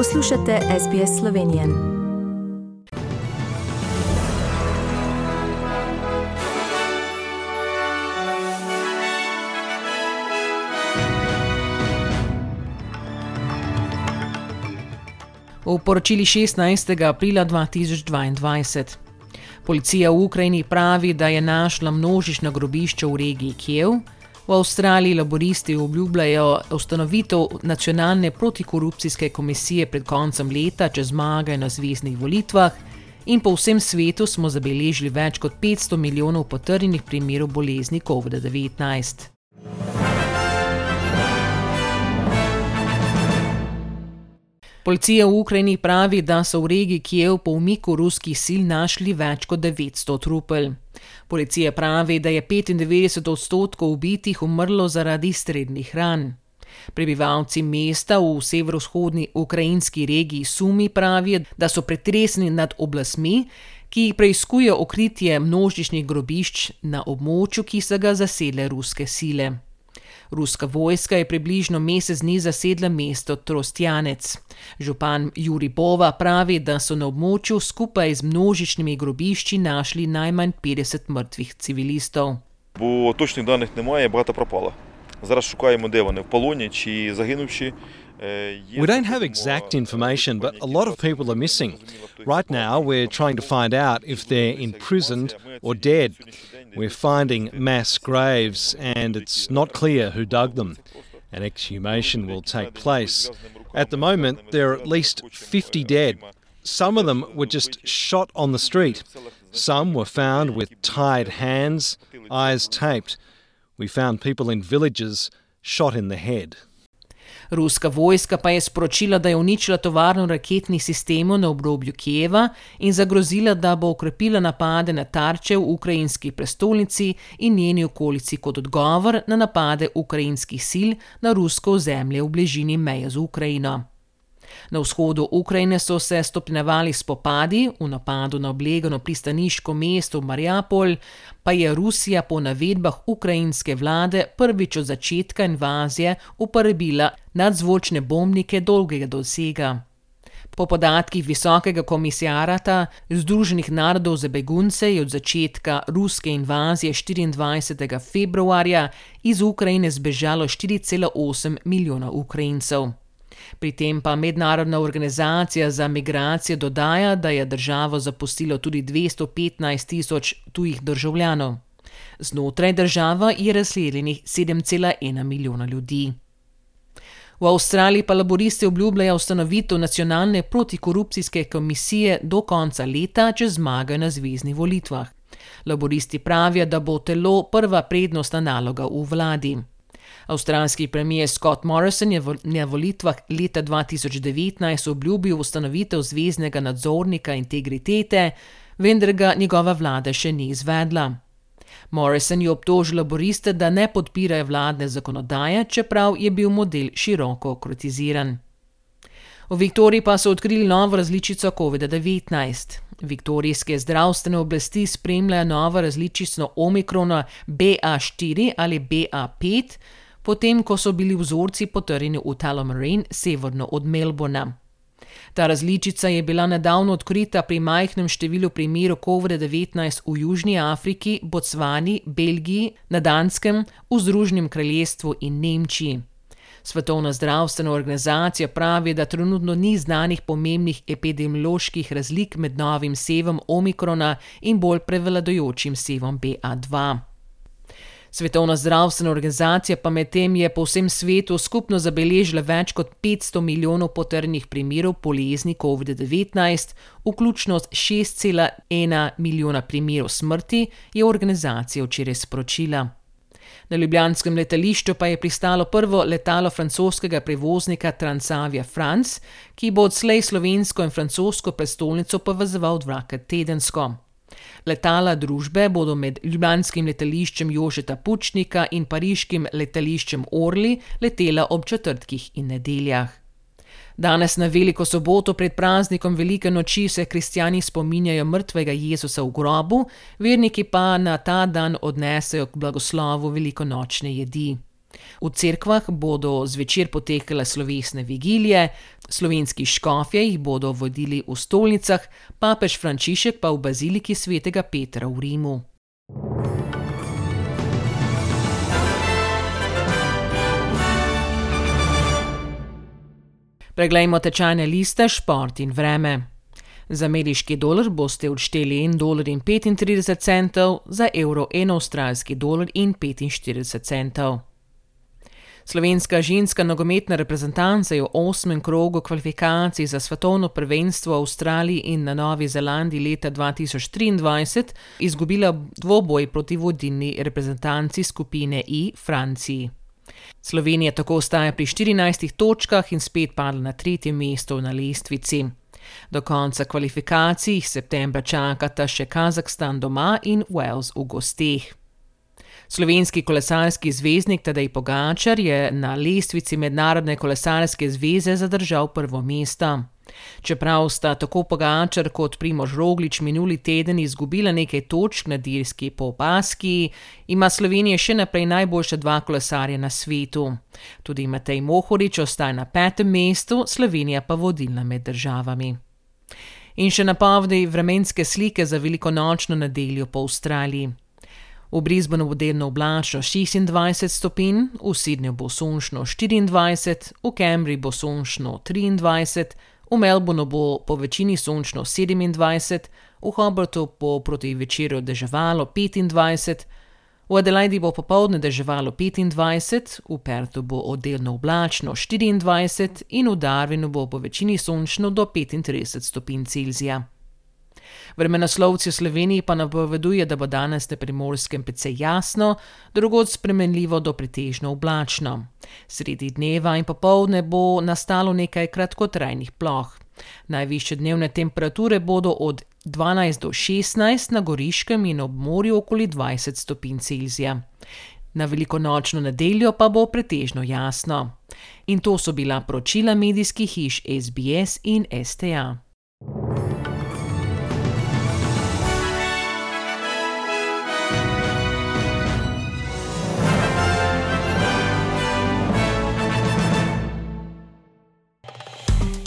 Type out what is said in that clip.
Poslušate SBS Slovenije. V poročili 16. aprila 2022. Policija v Ukrajini pravi, da je našla množična grobišča v regiji Kiev. V Avstraliji laboristi obljubljajo ustanovitev nacionalne protikorupcijske komisije pred koncem leta, če zmagajo na zvezdnih volitvah. In po vsem svetu smo zabeležili več kot 500 milijonov potrjenih primerov bolezni COVID-19. Policija v Ukrajini pravi, da so v regiji Kijev po umiku ruskih sil našli več kot 900 trupel. Policija pravi, da je 95 odstotkov ubitih umrlo zaradi strednih ran. Prebivalci mesta v severovzhodni ukrajinski regiji Sumi pravijo, da so pretresni nad oblastmi, ki preizkujejo okritje množičnih grobišč na območju, ki so ga zasedle ruske sile. Ruska vojska je približno mesec dni zasedla mesto Trostjanec. Župan Juri Bova pravi, da so na območju skupaj z množičnimi grobišči našli najmanj 50 mrtvih civilistov. Бо точних даних немає, багато пропало. Зараз шукаємо, де вони в полоні чи загинувші. We don't have exact information, but a lot of people are missing. Right now, we're trying to find out if they're imprisoned or dead. We're finding mass graves, and it's not clear who dug them. An exhumation will take place. At the moment, there are at least 50 dead. Some of them were just shot on the street. Some were found with tied hands, eyes taped. We found people in villages shot in the head. Ruska vojska pa je sporočila, da je uničila tovarno raketnih sistemov na obrobju Kijeva in zagrozila, da bo okrepila napade na tarče v ukrajinski prestolnici in njeni okolici kot odgovor na napade ukrajinskih sil na rusko ozemlje v bližini meje z Ukrajino. Na vzhodu Ukrajine so se stopnjevali spopadi, v napadu na oblegano pristaniško mesto Mariupol pa je Rusija po navedbah ukrajinske vlade prvič od začetka invazije uporabila nadzvočne bombnike dolgega dosega. Po podatkih visokega komisarata Združenih narodov za begunce je od začetka ruske invazije 24. februarja iz Ukrajine zbežalo 4,8 milijona Ukrajincev. Pri tem pa mednarodna organizacija za migracije dodaja, da je državo zapustilo tudi 215 tisoč tujih državljanov. Znotraj država je razseljenih 7,1 milijona ljudi. V Avstraliji pa laboristi obljubljajo ustanovitev nacionalne protikorupcijske komisije do konca leta, če zmagajo na zvezdnih volitvah. Laboristi pravijo, da bo telo prva prednostna naloga v vladi. Avstralski premijer Scott Morrison je na volitvah leta 2019 obljubil ustanovitev zvezdnega nadzornika integritete, vendar ga njegova vlada še ni izvedla. Morrison je obtožil laboriste, da ne podpirajo vladne zakonodaje, čeprav je bil model široko kritiziran. V Viktoriji pa so odkrili novo različico COVID-19. Viktorijske zdravstvene oblasti spremljajo novo različico omikrona BA4 ali BA5, potem ko so bili vzorci potrjeni v Tullamarine, severno od Melbourna. Ta različica je bila nedavno odkrita pri majhnem številu primerov COVID-19 v Južni Afriki, Botsvani, Belgiji, na Danskem, v Združenem kraljestvu in Nemčiji. Svetovna zdravstvena organizacija pravi, da trenutno ni znanih pomembnih epidemioloških razlik med novim sevom omikrona in bolj prevladojočim sevom BA2. Svetovna zdravstvena organizacija pa medtem je po vsem svetu skupno zabeležila več kot 500 milijonov potrjenih primerov bolezni COVID-19, vključno s 6,1 milijona primerov smrti, je organizacija včeraj sporočila. Na ljubljanskem letališču pa je pristalo prvo letalo francoskega prevoznika Transavia France, ki bo odslej slovensko in francosko prestolnico povezoval dvakrat tedensko. Letala družbe bodo med ljubljanskim letališčem Jožeta Pučnika in pariškim letališčem Orli letela ob četrtkih in nedeljah. Danes na veliko soboto pred praznikom Velike noči se kristijani spominjajo mrtvega Jezusa v grobu, verniki pa na ta dan odnesejo k blagoslovu velikonočne jedi. V cerkvah bodo zvečer potekale slovesne vigilije, slovenski škofje jih bodo vodili v stolnicah, papež Frančišek pa v baziliki svetega Petra v Rimu. Preglejmo tečajne liste, šport in vreme. Za ameriški dolar boste odšteli 1,35 dolarja, za evro 1 avstralski dolar in 45 centov. Slovenska ženska nogometna reprezentanca je v osmem krogu kvalifikacij za svetovno prvenstvo v Avstraliji in na Novi Zelandiji leta 2023 izgubila dvoboj proti vodilni reprezentanci skupine I, Franciji. Slovenija tako ostaja pri 14 točkah in spet padla na tretje mesto na lestvici. Do konca kvalifikacij jih septembra čakata še Kazahstan doma in Wales v gosteh. Slovenski kolesarski zvezdnik Tadej Pogačar je na lestvici Mednarodne kolesarske zveze zadržal prvo mesto. Čeprav sta tako Pogačar kot Primož Roglič minuli teden izgubila nekaj točk na dirski popaski, ima Slovenija še naprej najboljša dva kolesarja na svetu. Tudi Matej Mohorič ostaja na petem mestu, Slovenija pa vodilna med državami. In še napovedi vremenske slike za velikonočno nedeljo po Avstraliji. V Brisbaneu bo delno oblačno 26 stopinj, v Sydneyju bo sončno 24, v Cambridgeu bo sončno 23, v Melbournu bo po večini sončno 27, v Hobartu bo proti večeru deževalo 25, v Adelaidi bo popoldne deževalo 25, v Pertu bo oddelno oblačno 24 in v Darwinu bo po večini sončno do 35 stopinj Celzija. Vremenoslovci v Sloveniji pa napoveduje, da bo danes na primorskem precej jasno, drugod spremenljivo do pretežno oblačno. Sredi dneva in popovdne bo nastalo nekaj kratkotrajnih ploh. Najvišje dnevne temperature bodo od 12 do 16 na Goriškem in ob morju okoli 20 stopinj Celzija. Na veliko nočno nedeljo pa bo pretežno jasno. In to so bila poročila medijskih hiš SBS in STA.